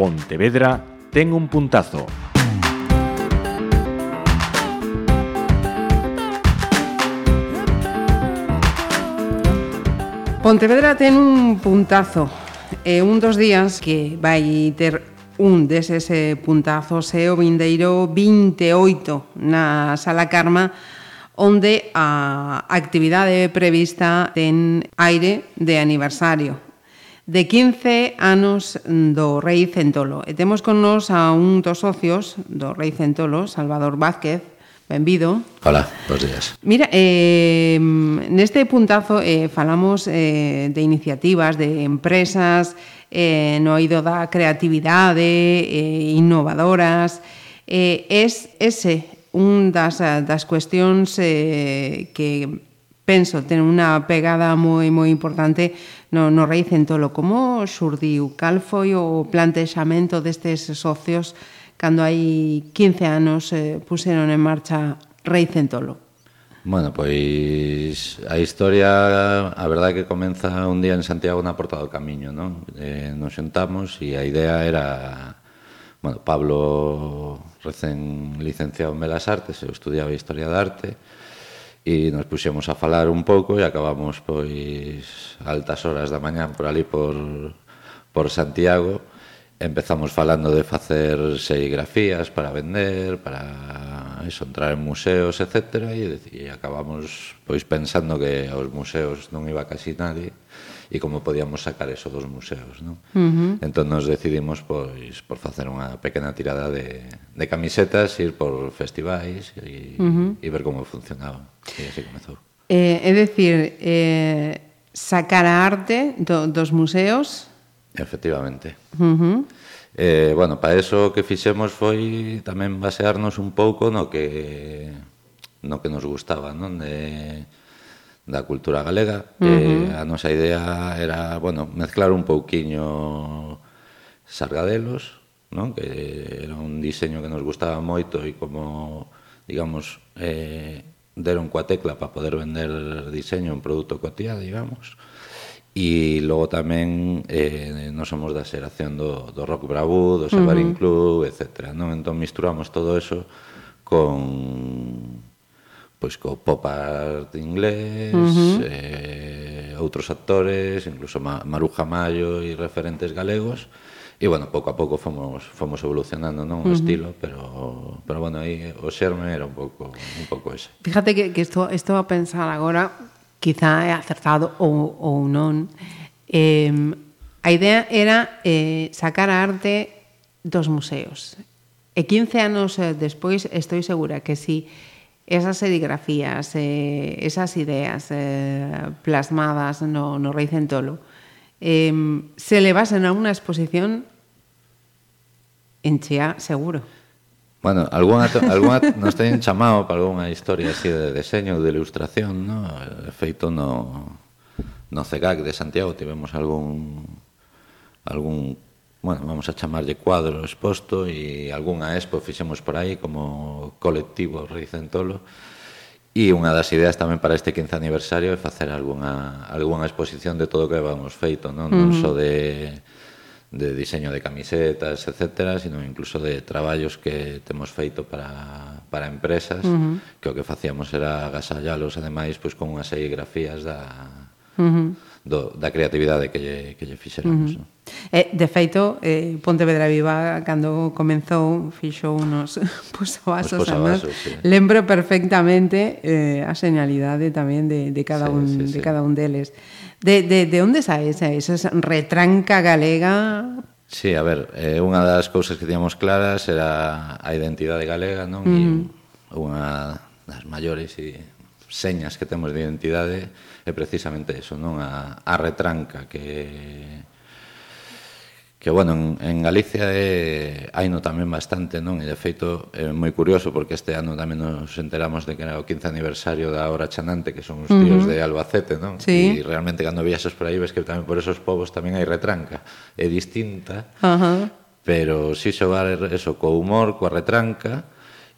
Pontevedra ten un puntazo. Pontevedra ten un puntazo e un dos días que vai ter un deses eh, puntazos é o vindeiro 28 na Sala Carma onde a actividade prevista ten aire de aniversario de 15 anos do Rei Centolo. E temos con nos a un dos socios do Rei Centolo, Salvador Vázquez. Benvido. Hola, bons días. Mira, eh, neste puntazo eh, falamos eh, de iniciativas, de empresas, eh, no oído da creatividade, eh, innovadoras. Eh, es ese un das, das cuestións eh, que penso ten unha pegada moi moi importante no, no Rei Centolo. Como surdiu? Cal foi o plantexamento destes socios cando hai 15 anos eh, puseron en marcha Rei Centolo? Bueno, pois a historia, a verdade que comeza un día en Santiago na Porta do Camiño, non? Eh, nos sentamos e a idea era bueno, Pablo recén licenciado en Belas Artes, eu estudiaba Historia da Arte, e nos puxemos a falar un pouco e acabamos pois altas horas da mañán por ali por, por Santiago empezamos falando de facer serigrafías para vender, para eso, entrar en museos, etc. E, e acabamos pois pensando que aos museos non iba casi nadie e como podíamos sacar eso dos museos. Non? Uh -huh. Entón nos decidimos pois, por facer unha pequena tirada de, de camisetas, ir por festivais e, uh -huh. e ver como funcionaba. E así comezou. Eh, é dicir, eh, sacar a arte do, dos museos Efectivamente. Uh -huh. eh, bueno, para eso o que fixemos foi tamén basearnos un pouco no que no que nos gustaba, non? De, da cultura galega uh -huh. e a nosa idea era, bueno, mezclar un pouquiño sargadelos, non? que era un diseño que nos gustaba moito e como, digamos, eh, deron coa tecla para poder vender diseño un produto cotía, digamos, e logo tamén eh, nos somos da xeración do, do rock bravú, do Sabarín uh -huh. Club, etc. Non? Entón misturamos todo eso con pois co pop art inglés, uh -huh. eh, outros actores, incluso Maruja Mayo e referentes galegos, E, bueno, pouco a pouco fomos, fomos evolucionando non o uh -huh. estilo, pero, pero bueno, aí o xerme era un pouco, un pouco ese. Fíjate que, que isto, isto a pensar agora, quizá é acertado ou, ou non, eh, a idea era eh, sacar a arte dos museos. Eh, e 15 anos eh, despois, estou segura que si esas serigrafías, eh, esas ideas eh, plasmadas no, no Rei Centolo, eh, se levasen a unha exposición en Cheá, seguro. Bueno, alguna, alguna nos teñen chamado para algunha historia así de deseño, de ilustración, no? Eh, feito no, no CEGAC de Santiago, tivemos algún algún bueno, vamos a chamarlle cuadro exposto e algunha expo fixemos por aí como colectivo Reicentolo e unha das ideas tamén para este 15 aniversario é facer algunha, algunha exposición de todo o que vamos feito, non, non mm. só de, de diseño de camisetas, etc., sino incluso de traballos que temos feito para, para empresas, uh -huh. que o que facíamos era agasallalos, ademais, pois, con unhas serigrafías da... Uh -huh do, da creatividade que lle, que lle fixeramos. Uh -huh. eh, de feito, eh, Pontevedra Viva, cando comenzou, fixo unos posavasos, Os posavasos sí. lembro perfectamente eh, a señalidade tamén de, de, cada, sí, un, sí, sí. de cada un deles. De, de, de onde sae esa, esa retranca galega Sí, a ver, eh, unha das cousas que tiñamos claras era a identidade galega, non? Mm. E unha das maiores e señas que temos de identidade é precisamente eso, non? A, a retranca que que bueno, en, en Galicia é, hai no tamén bastante, non? E de feito é moi curioso porque este ano tamén nos enteramos de que era o 15 aniversario da Hora Chanante, que son os tíos uh -huh. de Albacete, non? Sí. E realmente cando viaxas por aí ves que tamén por esos povos tamén hai retranca, é distinta. Uh -huh. Pero si sí xogar eso co humor, coa retranca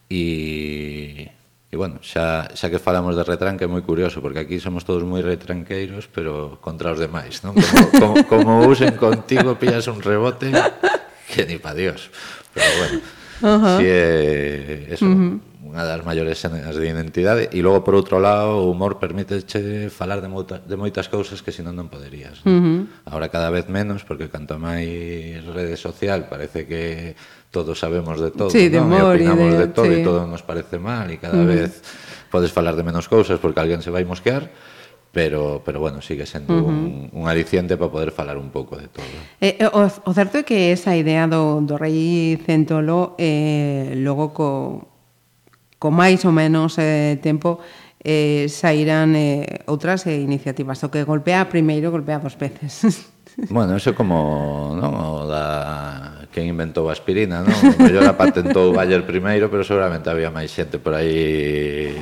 e E, bueno, xa, xa que falamos de retranque é moi curioso, porque aquí somos todos moi retranqueiros, pero contra os demais, non? Como, como, como usen contigo, pillas un rebote, que ni pa Dios. Pero, bueno, uh -huh. si é... Eso, uh -huh unha das maiores cenas de identidade e logo por outro lado o humor permíteche falar de, moita, de moitas cousas que senón non poderías uh -huh. ahora cada vez menos porque canto máis rede social parece que todos sabemos de todo sí, de non? Humor, e opinamos de, de todo sí. e todo nos parece mal e cada uh -huh. vez podes falar de menos cousas porque alguén se vai mosquear pero pero bueno, sigue sendo uh -huh. un, un aliciente para poder falar un pouco de todo. Eh, o, o certo é que esa idea do, do rei Centolo eh, logo co, co máis ou menos eh, tempo eh, sairán eh, outras eh, iniciativas. O que golpea primeiro, golpea dos veces. Bueno, eso como non? o da quen inventou a aspirina, non? O mellor a patentou Bayer primeiro, pero seguramente había máis xente por aí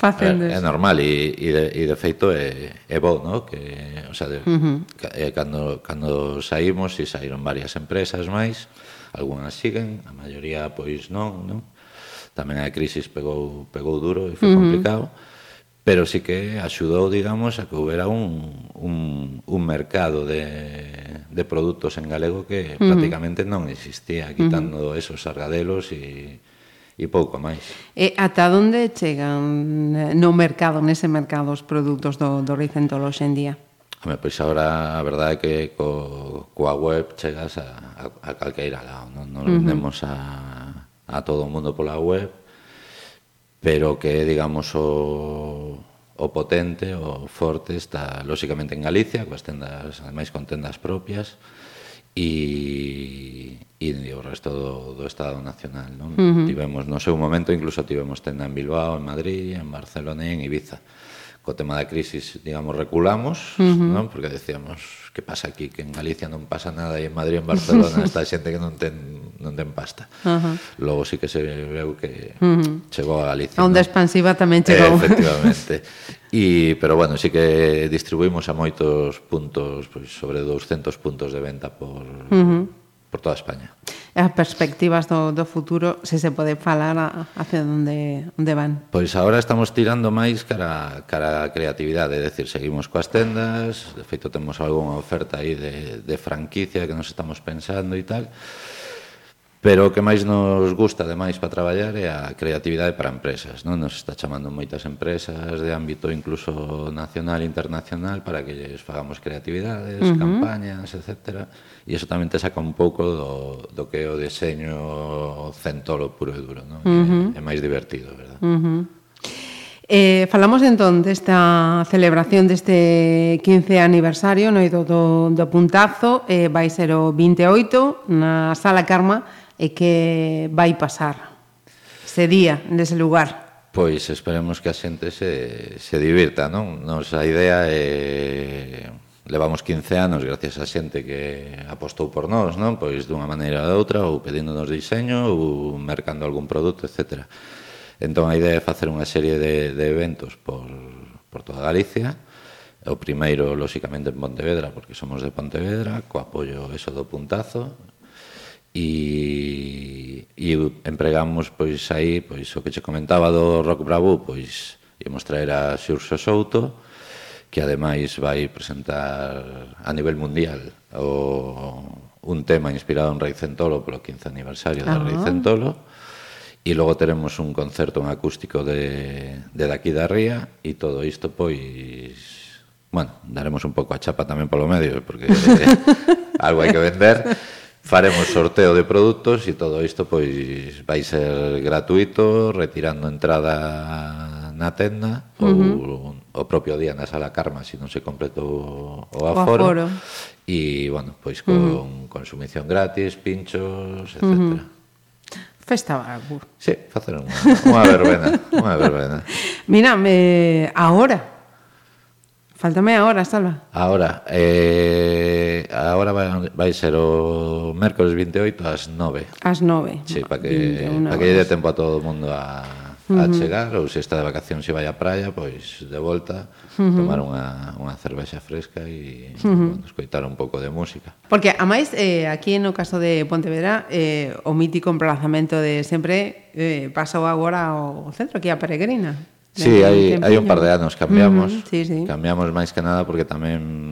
facendo é, é normal e, e, de, e de feito é, é bo, no? que, o sea, de, uh eh, -huh. cando, cando saímos e saíron varias empresas máis algunhas siguen, a maioría pois non, non? Tamén a crisis pegou, pegou duro e foi uh -huh. complicado, pero sí que axudou, digamos, a que houbera un, un, un mercado de, de produtos en galego que uh -huh. prácticamente non existía, quitando uh -huh. esos sargadelos e e pouco máis. E ata onde chegan eh, no mercado, nese mercado, os produtos do, do Ricentol hoxe en día? Home, pois agora a verdade é que co, coa web chegas a, a, a calqueira lado, non, non uh -huh. vendemos a a todo o mundo pola web, pero que, digamos, o, o potente, o forte, está lóxicamente en Galicia, coas tendas, ademais con tendas propias, e, e o resto do, do Estado Nacional. Non? Uh -huh. Tivemos, no seu momento, incluso tivemos tenda en Bilbao, en Madrid, en Barcelona e en Ibiza co tema da crisis, digamos, reculamos, uh -huh. non? Porque decíamos, que pasa aquí, que en Galicia non pasa nada e en Madrid, en Barcelona, está xente que non ten non ten pasta. Uh -huh. Logo sí que se veu que uh -huh. chegou a Galicia. A onda non? expansiva tamén chegou. Eh, efectivamente. E, pero bueno, sí que distribuímos a moitos puntos, pois, sobre 200 puntos de venta por, uh -huh. por toda España as perspectivas do, do futuro, se se pode falar a, hacia onde, onde van. Pois agora estamos tirando máis cara, cara a creatividade, é dicir, seguimos coas tendas, de feito temos algunha oferta aí de, de franquicia que nos estamos pensando e tal, Pero o que máis nos gusta, ademais, para traballar é a creatividade para empresas. Non? Nos está chamando moitas empresas de ámbito incluso nacional e internacional para que lles fagamos creatividades, uh -huh. campañas, etc. E iso tamén te saca un pouco do, do que é o deseño centolo puro e duro. Non? Uh -huh. é, é máis divertido, verdad? Uh -huh. Eh, falamos entón desta celebración deste 15 aniversario no do, do, do puntazo eh, vai ser o 28 na Sala Karma e que vai pasar ese día nese lugar? Pois esperemos que a xente se, se divirta, non? Nos a idea é levamos 15 anos gracias a xente que apostou por nós, non? Pois dunha maneira ou outra, ou pedíndonos diseño, ou mercando algún produto, etc. Entón a idea é facer unha serie de, de eventos por, por toda Galicia, o primeiro, lóxicamente, en Pontevedra, porque somos de Pontevedra, co apoio eso do puntazo, e, e empregamos pois aí pois o que che comentaba do Rock Bravo, pois íamos traer a Xurxo Souto, que ademais vai presentar a nivel mundial o, un tema inspirado en Rei Centolo polo 15 aniversario de ah. Rei Centolo e logo teremos un concerto en acústico de, de daqui da ría e todo isto pois bueno, daremos un pouco a chapa tamén polo medio porque eh, algo hai que vender faremos sorteo de produtos e todo isto pois vai ser gratuito, retirando entrada na tenda uh -huh. ou o propio día na sala Karma se non se completou o aforo. O aforo. E, bueno, pois con uh -huh. consumición gratis, pinchos, etc. Uh -huh. Festa Barbu. Sí, facer unha, unha verbena, unha verbena. Mira, me... ahora. Faltame ahora, Salva. Ahora, eh eh, agora vai, vai ser o mércoles 28 ás 9. Ás 9. Sí, para que, pa que lle dé tempo a todo o mundo a, a uh -huh. chegar, ou se está de vacación se vai á praia, pois de volta, uh -huh. tomar unha, unha cervexa fresca e uh -huh. bueno, escoitar un pouco de música. Porque, amais, eh, aquí no caso de Pontevedra, eh, o mítico emplazamento de sempre eh, pasou agora ao centro, aquí a Peregrina. Sí, hai, hai un par de anos cambiamos, uh -huh, sí, sí. cambiamos máis que nada porque tamén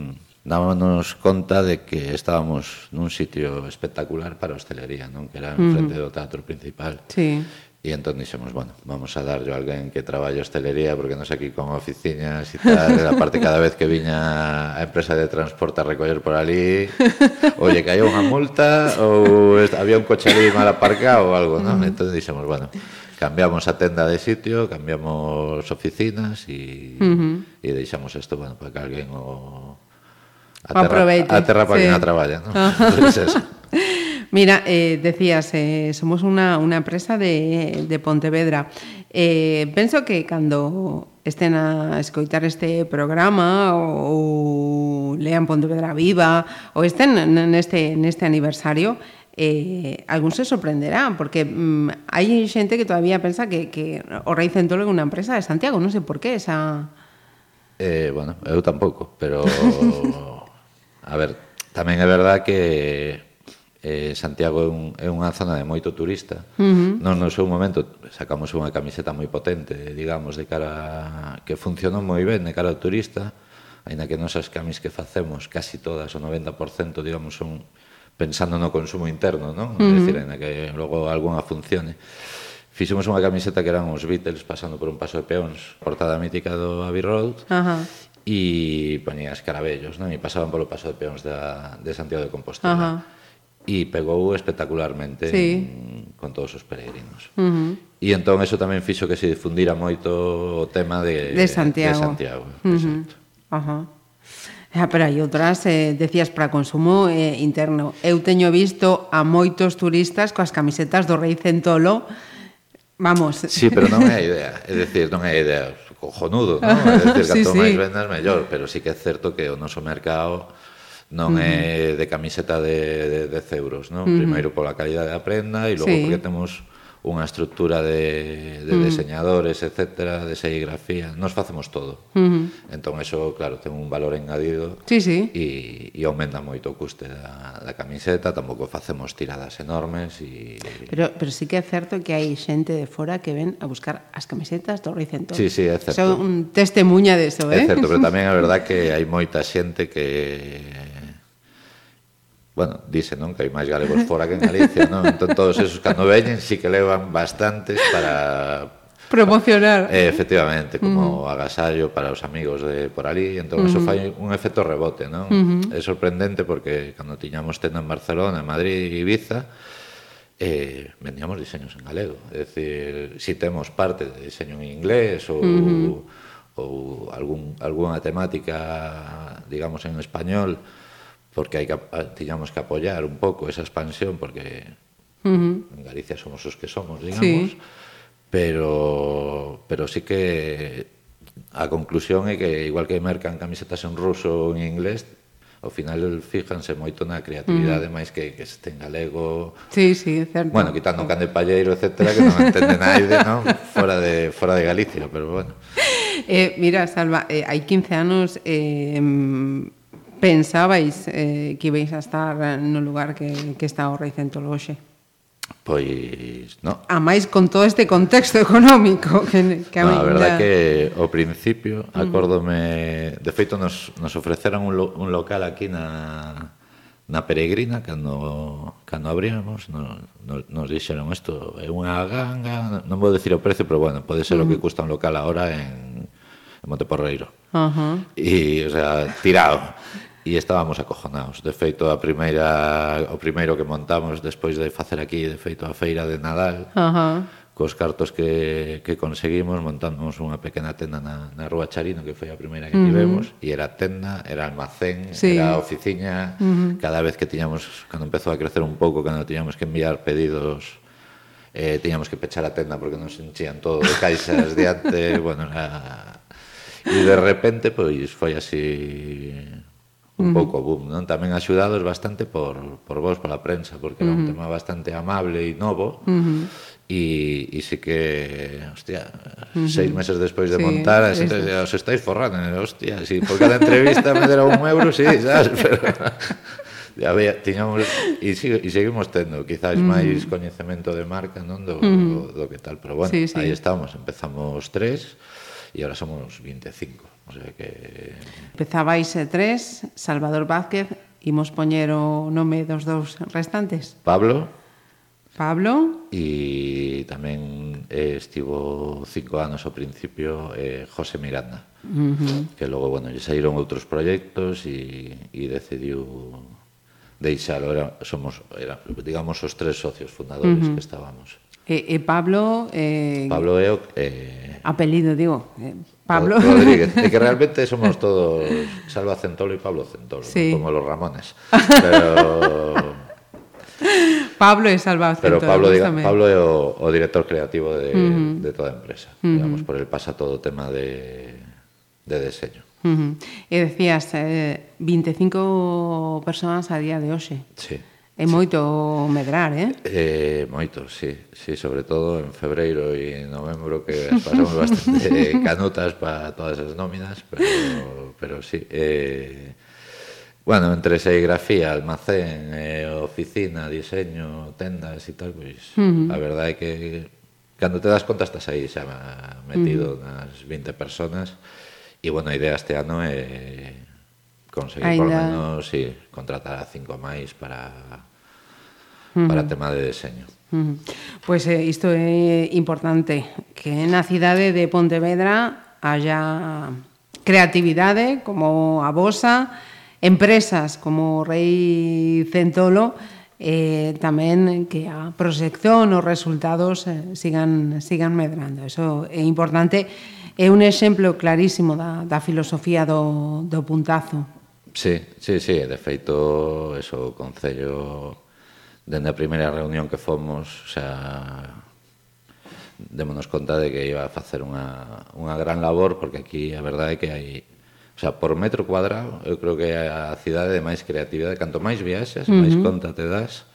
dámonos conta de que estábamos nun sitio espectacular para a hostelería, non? Que era mm. en frente uh -huh. do teatro principal. Sí. E entón dixemos, bueno, vamos a darlle a alguén que traballa hostelería porque nos aquí con oficinas e tal, e parte cada vez que viña a empresa de transporte a recoller por ali, lle caía unha multa ou había un coche ali mal aparcado ou algo, non? Uh -huh. Entón dixemos, bueno, cambiamos a tenda de sitio, cambiamos oficinas e, uh -huh. e deixamos isto, bueno, para que alguén o a terra, aproveite. A terra para sí. que non traballa. ¿no? Entonces, Mira, eh, decías, eh, somos unha, unha empresa de, de Pontevedra. Eh, penso que cando estén a escoitar este programa ou, ou lean Pontevedra Viva ou estén neste, neste aniversario, eh, algún se sorprenderá, porque mm, hai xente que todavía pensa que, que o Rei Centolo é unha empresa de Santiago, non sei por qué esa... Eh, bueno, eu tampouco, pero A ver, tamén é verdad que eh, Santiago é, un, é unha zona de moito turista. Uh -huh. Non no seu momento sacamos unha camiseta moi potente, digamos, de cara a, que funcionou moi ben de cara ao turista, aínda que nosas camis que facemos, casi todas, o 90%, digamos, son pensando no consumo interno, non? Uh -huh. É dicir, aínda que logo algunha funcione. Fixemos unha camiseta que eran os Beatles pasando por un paso de peóns, portada mítica do Abbey Road, uh -huh e poñían escarabellos, non? E pasaban polo paso de peóns da, de Santiago de Compostela. Ajá. E pegou espectacularmente sí. en, con todos os peregrinos. Uh -huh. E entón eso tamén fixo que se difundira moito o tema de, de Santiago. De Santiago uh -huh. Ajá. Ah, pero hai outras, eh, decías, para consumo eh, interno. Eu teño visto a moitos turistas coas camisetas do rei Centolo Vamos. Sí, pero non é a idea. É dicir, non é a idea cojonudo, non? É decir, canto sí, sí. máis vendas, mellor, pero sí que é certo que o noso mercado non uh -huh. é de camiseta de, de 10 euros, non? Uh -huh. Primeiro pola calidad da prenda e logo sí. porque temos unha estructura de, de uh -huh. deseñadores, etcétera, de serigrafía, nos facemos todo. Uh -huh. Entón, eso, claro, ten un valor engadido sí, sí. E, e aumenta moito o custe da, da camiseta, tampouco facemos tiradas enormes. E... Pero, pero sí que é certo que hai xente de fora que ven a buscar as camisetas do Ricentón. Sí, sí, é certo. Son un testemunha eso, eh? É certo, pero tamén é verdad que hai moita xente que bueno, dice, non que hai máis galegos fora que en Galicia, non? Entón todos esos cando veñen sí que levan bastantes para promocionar. Eh, efectivamente, como uh -huh. agasallo para os amigos de por ali, entón uh -huh. eso fai un efecto rebote, non? Uh -huh. É sorprendente porque cando tiñamos tenda en Barcelona, Madrid e Ibiza, eh, vendíamos diseños en galego. É dicir, si temos parte de diseño en inglés ou, uh -huh. ou algún, alguna temática, digamos, en español, porque hai que, tiñamos ah, que apoiar un pouco esa expansión, porque uh -huh. en Galicia somos os que somos, digamos, sí. pero, pero sí que a conclusión é que igual que mercan camisetas en ruso ou en inglés, ao final fíjanse moito na creatividade mm. máis que que este en galego. Sí, sí, é certo. Bueno, quitando o can de palleiro, etcétera, que non entende naide, non? Fora de fora de Galicia, pero bueno. Eh, mira, Salva, eh, hai 15 anos eh, pensabais eh, que ibais a estar no lugar que, que está o Reicentro hoxe? Pois, no. A máis con todo este contexto económico que, que a no, a verdade que ao principio mm. acórdome, de feito nos, nos ofreceron un, lo, un local aquí na na peregrina cando cando abríamos no, no, nos dixeron isto é unha ganga, non vou decir o precio, pero bueno, pode ser uh -huh. o que mm. custa un local agora en, en Monteporreiro. Uh -huh. E, o sea, tirado e estábamos acojonados. De feito, a primeira, o primeiro que montamos despois de facer aquí, de feito, a feira de Nadal, uh -huh. cos cartos que, que conseguimos, montamos unha pequena tenda na, na Rúa Charino, que foi a primeira que uh -huh. tivemos, e era tenda, era almacén, sí. era oficina, uh -huh. cada vez que tiñamos, cando empezou a crecer un pouco, cando tiñamos que enviar pedidos eh, tiñamos que pechar a tenda porque nos enchían todo de caixas de ante, bueno, era... E de repente, pois, foi así un uh -huh. pouco boom, non? Tamén axudados bastante por, por vos, pola prensa, porque uh -huh. era un tema bastante amable e novo, uh -huh. e, e sí que, hostia, uh -huh. seis meses despois de sí, montar, a xente, eh, os estáis forrando, eh, hostia, si por cada entrevista me dera un euro, sí, sabes, pero... Ya vea, tiñamos, e, sig e seguimos tendo quizás uh -huh. máis coñecemento de marca non do, uh -huh. do, do que tal, pero bueno, sí, sí. aí estamos, empezamos tres e agora somos 25. O sea que... Empezabais eh, tres, Salvador Vázquez, imos poñer o nome dos dous restantes. Pablo. Pablo. E tamén eh, estivo cinco anos ao principio eh, José Miranda. Uh -huh. Que logo, bueno, lle saíron outros proxectos e, e decidiu deixar, era, somos, era, digamos, os tres socios fundadores uh -huh. que estábamos. E, e Pablo... Eh, Pablo é o... Eh, apelido, digo. Eh, Pablo... Rodríguez. É que realmente somos todos Salva Centolo e Pablo Centolo, sí. como los Ramones. Pero... Pablo e Salva Centolo. Pero Pablo, diga, Pablo é o, o director creativo de, uh -huh. de toda a empresa. Uh -huh. Digamos, por el pasa todo o tema de, de deseño. Uh -huh. E decías, eh, 25 persoas a día de hoxe. Sí. É moito medrar, eh? eh moito, sí, sí, sobre todo en febreiro e en novembro que pasamos bastante canutas para todas as nóminas, pero, pero sí, eh, bueno, entre serigrafía, almacén, eh, oficina, diseño, tendas e tal, pois uh -huh. a verdade é que cando te das conta estás aí xa metido uh -huh. nas 20 personas e bueno, a idea este ano é conseguir Ainda... por menos sí, contratar a cinco máis para uh -huh. para tema de deseño. Uh -huh. Pois eh, isto é importante, que na cidade de Pontevedra haya creatividade como a vosa, empresas como Rei Centolo, eh, tamén que a proxección os resultados eh, sigan, sigan medrando. Eso é importante. É un exemplo clarísimo da, da filosofía do, do puntazo. Sí, sí, sí, de feito, eso, o Concello dende a primeira reunión que fomos xa démonos conta de que iba a facer unha, unha gran labor porque aquí a verdade é que hai O sea, por metro cuadrado, eu creo que a cidade de máis creatividade, canto máis viaxas, uh -huh. máis conta te das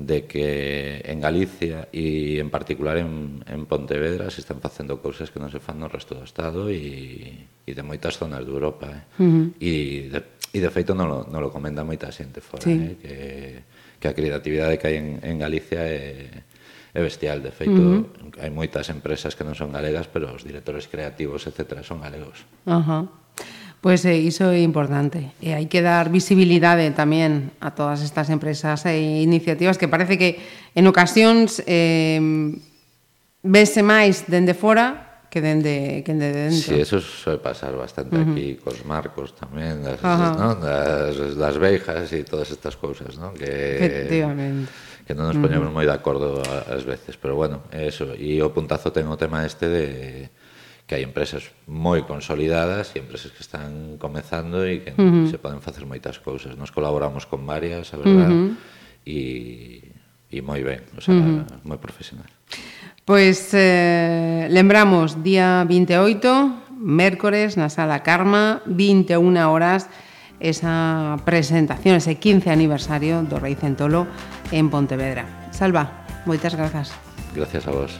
de que en Galicia e en particular en, en Pontevedra se están facendo cousas que non se fan no resto do Estado e, e de moitas zonas de Europa. Eh? Uh -huh. e, de, e de feito non lo, non lo comenta moita xente fora, sí. eh? que que a creatividade que hai en, en Galicia é, é bestial. De feito, uh -huh. hai moitas empresas que non son galegas, pero os directores creativos, etc., son galegos. Ajá. Uh -huh. Pois pues, eh, iso é importante. E hai que dar visibilidade tamén a todas estas empresas e iniciativas que parece que en ocasións eh, vese máis dende fora que dende que dende dentro. Si, sí, eso soe pasar bastante uh -huh. aquí cos marcos tamén, das, ¿no? non? das, das veijas e todas estas cousas, non? Que Efectivamente que non nos poñemos uh -huh. moi de acordo ás veces, pero bueno, eso, e o puntazo ten o tema este de que hai empresas moi consolidadas e empresas que están comezando e que uh -huh. se poden facer moitas cousas. Nos colaboramos con varias, a verdad, uh -huh. e, e moi ben, o sea, uh -huh. moi profesional. Pois eh, lembramos día 28, mércores na Sala Karma, 21 horas, esa presentación, ese 15 aniversario do Rei Centolo en Pontevedra. Salva, moitas grazas. Gracias a vos.